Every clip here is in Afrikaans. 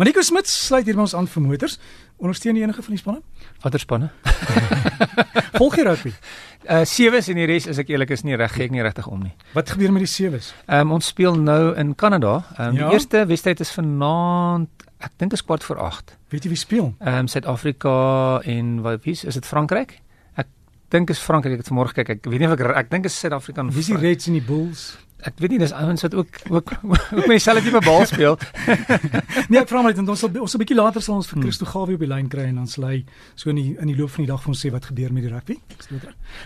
Mariko Smit sluit hier by ons aan vir motors. Ondersteun jy enige van die spanne? Watter spanne? Volg jy rugby? Uh sewes en die res is ek eerlik is nie reg gek nie regtig om nie. Wat gebeur met die sewes? Ehm um, ons speel nou in Kanada. Ehm um, Ja? die eerste wedstryd is vanaand, ek dink is kwart voor 8. Weet jy wie speel? Ehm um, Suid-Afrika en wat wie is is dit Frankryk? Ek dink is Frankryk. Ek het vanmôre kyk. Ek weet nie of ek ek dink is Suid-Afrika Wie is die Reds en die Bulls? Ek weet nie dis ouens wat ook ook ook met dieselfde tipe bal speel. Nee, ek vra maar net want ons sal ons 'n bietjie later sal ons vir Hmm. Christo Gawie op die lyn kry en dan sal hy so in die in die loop van die dag vir ons sê wat gebeur met die rugby.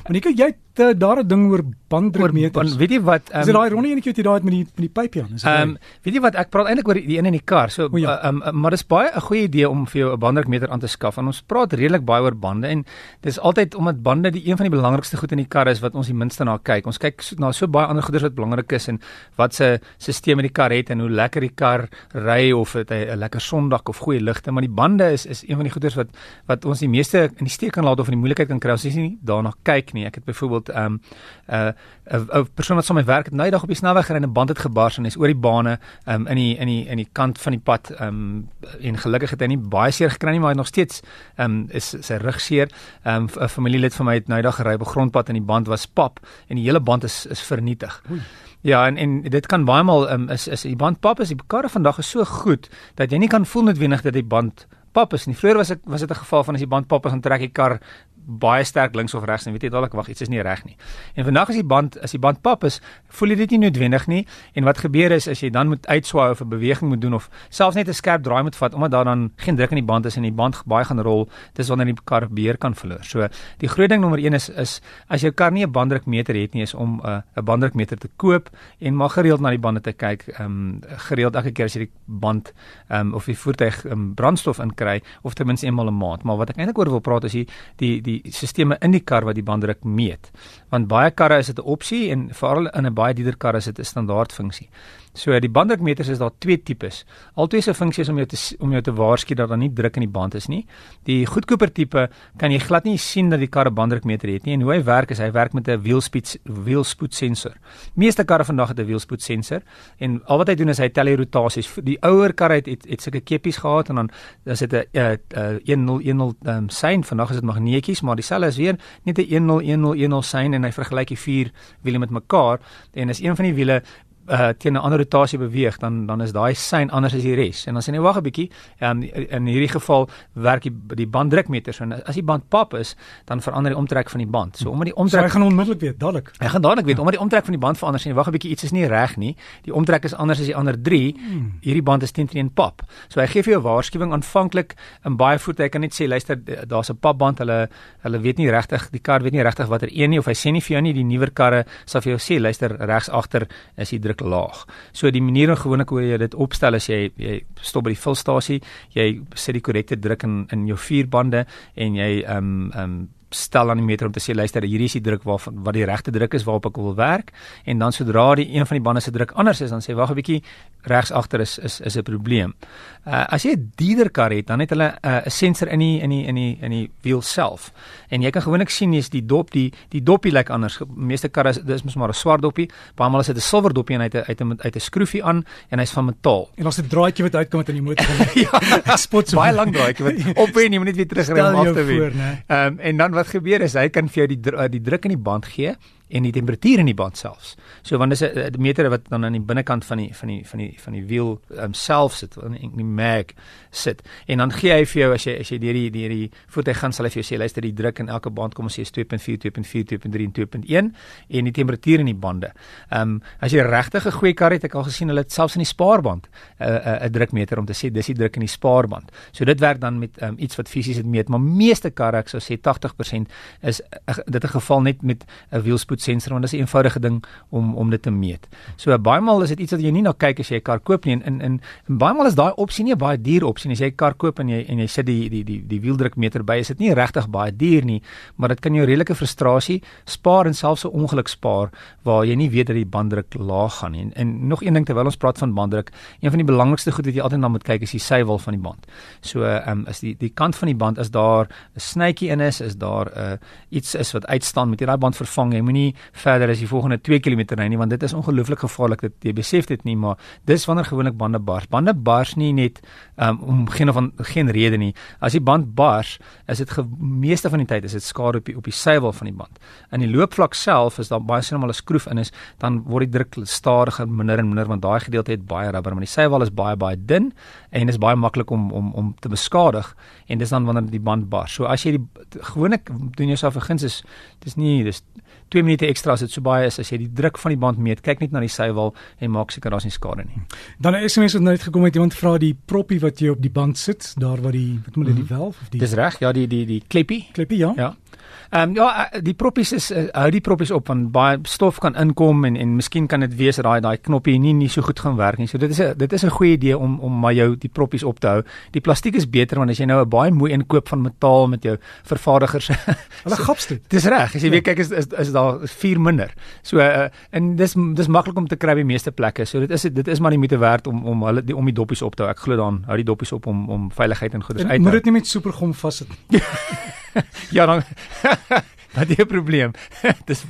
Mariko, jy het uh, daar 'n ding oor banddrukmeters. Want weet jy wat? Is dit daai ronde enetjie wat jy daai het met die met die pypie aan? Is dit Ehm um, weet jy wat ek praat eintlik oor die, een in die kar. So O ja. ehm um, maar dis baie 'n goeie idee om vir jou 'n banddrukmeter aan te skaf. En ons praat redelik baie oor bande en dis altyd omdat bande die een van die belangrikste goed in die kar is wat ons die minste na kyk. Ons kyk so, na so baie ander goeders wat belangrik is en wat se stelsel die kar het en hoe lekker die kar ry of dit 'n lekker sondak of goeie ligte, maar die bande is is een van die goeders wat wat ons die meeste in die steek kan laat of in die moeilikheid kan kry as jy nie daarna kyk nie. Ek het byvoorbeeld ehm um, 'n 'n 'n persoon wat saam met my werk het nou die dag op die snelweg gery en 'n band het gebars en hy's oor die bane um, in die in die in die kant van die pad um, en gelukkig het hy nie baie seer gekry nie maar hy nog steeds um, is sy rug seer. 'n um, familielid van my het nou die dag gery op 'n grondpad en die band was pap en die hele band is is vernietig. Oei. Ja en en dit kan baie maal um, is is die band pap is die karre vandag is so goed dat jy nie kan voel noodwendig dat die band pap is nie. Vroeger was ek was dit 'n geval van as die band pap is dan trek die kar baie sterk links of regs en weet jy dadelik wag iets is nie reg nie. En vandag as die band as die band pap is, voel jy dit nie noodwendig nie en wat gebeur is as jy dan moet uitswaai of 'n beweging moet doen of selfs net 'n skerp draai moet vat omdat daar dan geen druk in die band is en die band baie gaan rol, dis wanneer die kar beheer kan verloor. So die groot ding nommer 1 is is as jou kar nie 'n banddrukmeter het nie is om 'n uh, 'n banddrukmeter te koop en maar gereeld na die bande te kyk. Ehm um, gereeld elke keer as jy die band ehm um, of die voertuig um, brandstof inkry of ten minste eenmal 'n maand. Maar wat ek eintlik oor wil praat is die die die sisteme in die kar wat die banddruk meet. Want baie karre is dit 'n opsie en veral in 'n baie dierder kar is dit 'n standaard funksie. So die banddrukmeters is daar twee tipes. Albei se funksie is om jou te om jou te waarsku dat daar nie druk in die band is nie. Die goedkoper tipe kan jy glad nie sien dat die kar 'n banddrukmeter het nie en hoe hy werk is hy werk met 'n wielspoed wielspoedsensor. Meeste karre vandag het 'n wielspoedsensor en al wat hy doen is hy tel die rotasies. Die ouer karre het het, het sulke keppies gehad en dan is dit 'n uh, 1010 um, sein. Vandag is dit magneetjies, maar dieselfde is weer net 'n 101010 sein en hy vergelyk die vier wiele met mekaar en as een van die wiele uh teen 'n ander rotasie beweeg dan dan is daai sein anders as die res. En dan sê nee wag 'n bietjie. Um, in hierdie geval werk die die banddrukmeter so as die band pap is, dan verander die omtrek van die band. So omdat die so omtrek hy gaan onmiddellik weet dadelik. Hy gaan dadelik weet omdat die omtrek van die band verander sien wag 'n bietjie iets is nie reg nie. Die omtrek is anders as die ander 3. Hmm. Hierdie band is teen teen pap. So hy gee vir jou 'n waarskuwing aanvanklik in baie voertuie kan net sê luister daar's 'n papband. Hulle hulle weet nie regtig die kar weet nie regtig watter een nie of hy sê nie vir jou nie die nuwer karre sal vir jou sê luister regs agter is die druk laag. So die manier hoe gewoonlik hoe jy dit opstel is jy jy stop by die vulstasie, jy sit die korrekte druk in in jou vierbande en jy ehm um, ehm um, stel aan die meter om te sê luister hierdie is die druk waarvan wat die regte druk is waarop ek wil werk en dan sodra die een van die bande se druk anders is dan sê wag 'n bietjie regs agter is is is 'n probleem. Uh as jy 'n dierder kar het dan het hulle 'n uh, 'n sensor in die in die in die in die wiel self. En jy kan gewoonlik sien is die dop die die doppie lyk anders. Ge- Meeste karre is dis mos maar 'n swart doppie, baie maal is dit 'n silwer doppie en hy het 'n uit 'n uit 'n skroefie aan en hy's van metaal. En daar's 'n draadjie wat uitkom uit in die motor. ja, spot so baie lank draaitjie wat op en jy moet net weer terugry om af te wen. né? Ehm um, en dan wat gebeur is hy kan vir jou die uh, die druk in die band gee en die temperatuur in die band selfs. So want dis 'n meter wat dan aan die binnekant van die van die van die van die wiel um, self sit, in die, die mag sit. En dan gee hy vir jou as jy as jy deur die deur die voertuig gaan sal hy vir jou sê luister die druk in elke band kom ons sê is 2.4, 2.4, 2.3 en 2.1 en die temperatuur in die bande. Ehm um, as jy regtig 'n goeie kar het, ek al gesien hulle het selfs in die spaarband 'n uh, 'n uh, drukmeter om te sê dis die druk in die spaarband. So dit werk dan met um, iets wat fisies dit meet, maar meeste karre ek sou sê 80% is uh, dit 'n geval net met 'n wielspoedsensor want dit is 'n eenvoudige ding om om dit te meet. So baie maal is dit iets wat jy nie na kyk as jy 'n kar koop nie en in in baie maal is daai opsie nie 'n baie duur opsie nie. As jy 'n kar koop en jy en jy sit die die die die wieldrukmeter by, is dit nie regtig baie duur nie, maar dit kan jou redelike frustrasie spaar en selfs 'n ongeluk spaar waar jy nie weet dat die banddruk laag gaan nie. En, en nog een ding terwyl ons praat van banddruk, een van die belangrikste goed wat jy altyd na moet kyk is die sywil van die band. So ehm um, is die die kant van die band as daar 'n snytjie in is, is daar 'n uh, iets is wat uitstaan, jy daai band vervang. Jy moenie nie verder as die volgende 2 km ry nie want dit is ongelooflik gevaarlik dit jy besef dit nie maar dis wanneer gewoonlik bande bars. Bande bars nie net um, om geen of geen rede nie. As die band bars is dit meeste van die tyd is dit skade op die op die sywel van die band. In die loopvlak self is daar baie sien maar 'n skroef in is dan word die druk stadiger minder en minder want daai gedeelte het baie rubber maar die sywel is baie baie dun en is baie maklik om om om te beskadig en dis dan wanneer die band bars. So as jy die gewoonlik doen jouself 'n guns is dis nie dis 2 minute ekstra as dit so baie is as jy die druk van die band meet kyk net na die sywal en maak seker daar's nie skade nie. Dan 'n SMS het net gekom het iemand vra die proppie wat jy op die band sit daar waar die wat moet dit die mhm. valve of die Dis reg ja die die die klippie klippie ja. Ja Ehm um, ja, eh, die proppies is uh, hou die proppies op want baie stof kan inkom en en miskien kan dit wees dat daai daai knoppie nie nie so goed gaan werk nie. So dit is 'n dit is 'n goeie idee om om maar jou die proppies op te hou. Die plastiek is beter want as jy nou 'n baie mooi inkoop van metaal met jou vervaardigers. Hulle gaps dit. Dis reg. As jy ja. weet kyk is is, is daar vier minder. So uh, en dis dis maklik om te kry by meeste plekke. So dit is dit is maar nie moeite werd om om hulle die, om die doppies op te hou. Ek glo dan hou die doppies op om om veiligheid en goedes uit te. Moet dit nie met supergom vassit nie. ja dan Wat is die probleem? Dis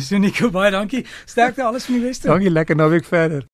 So Nico, baie dankie. Sterkte alles van die beste. Dankie, lekker naweek verder.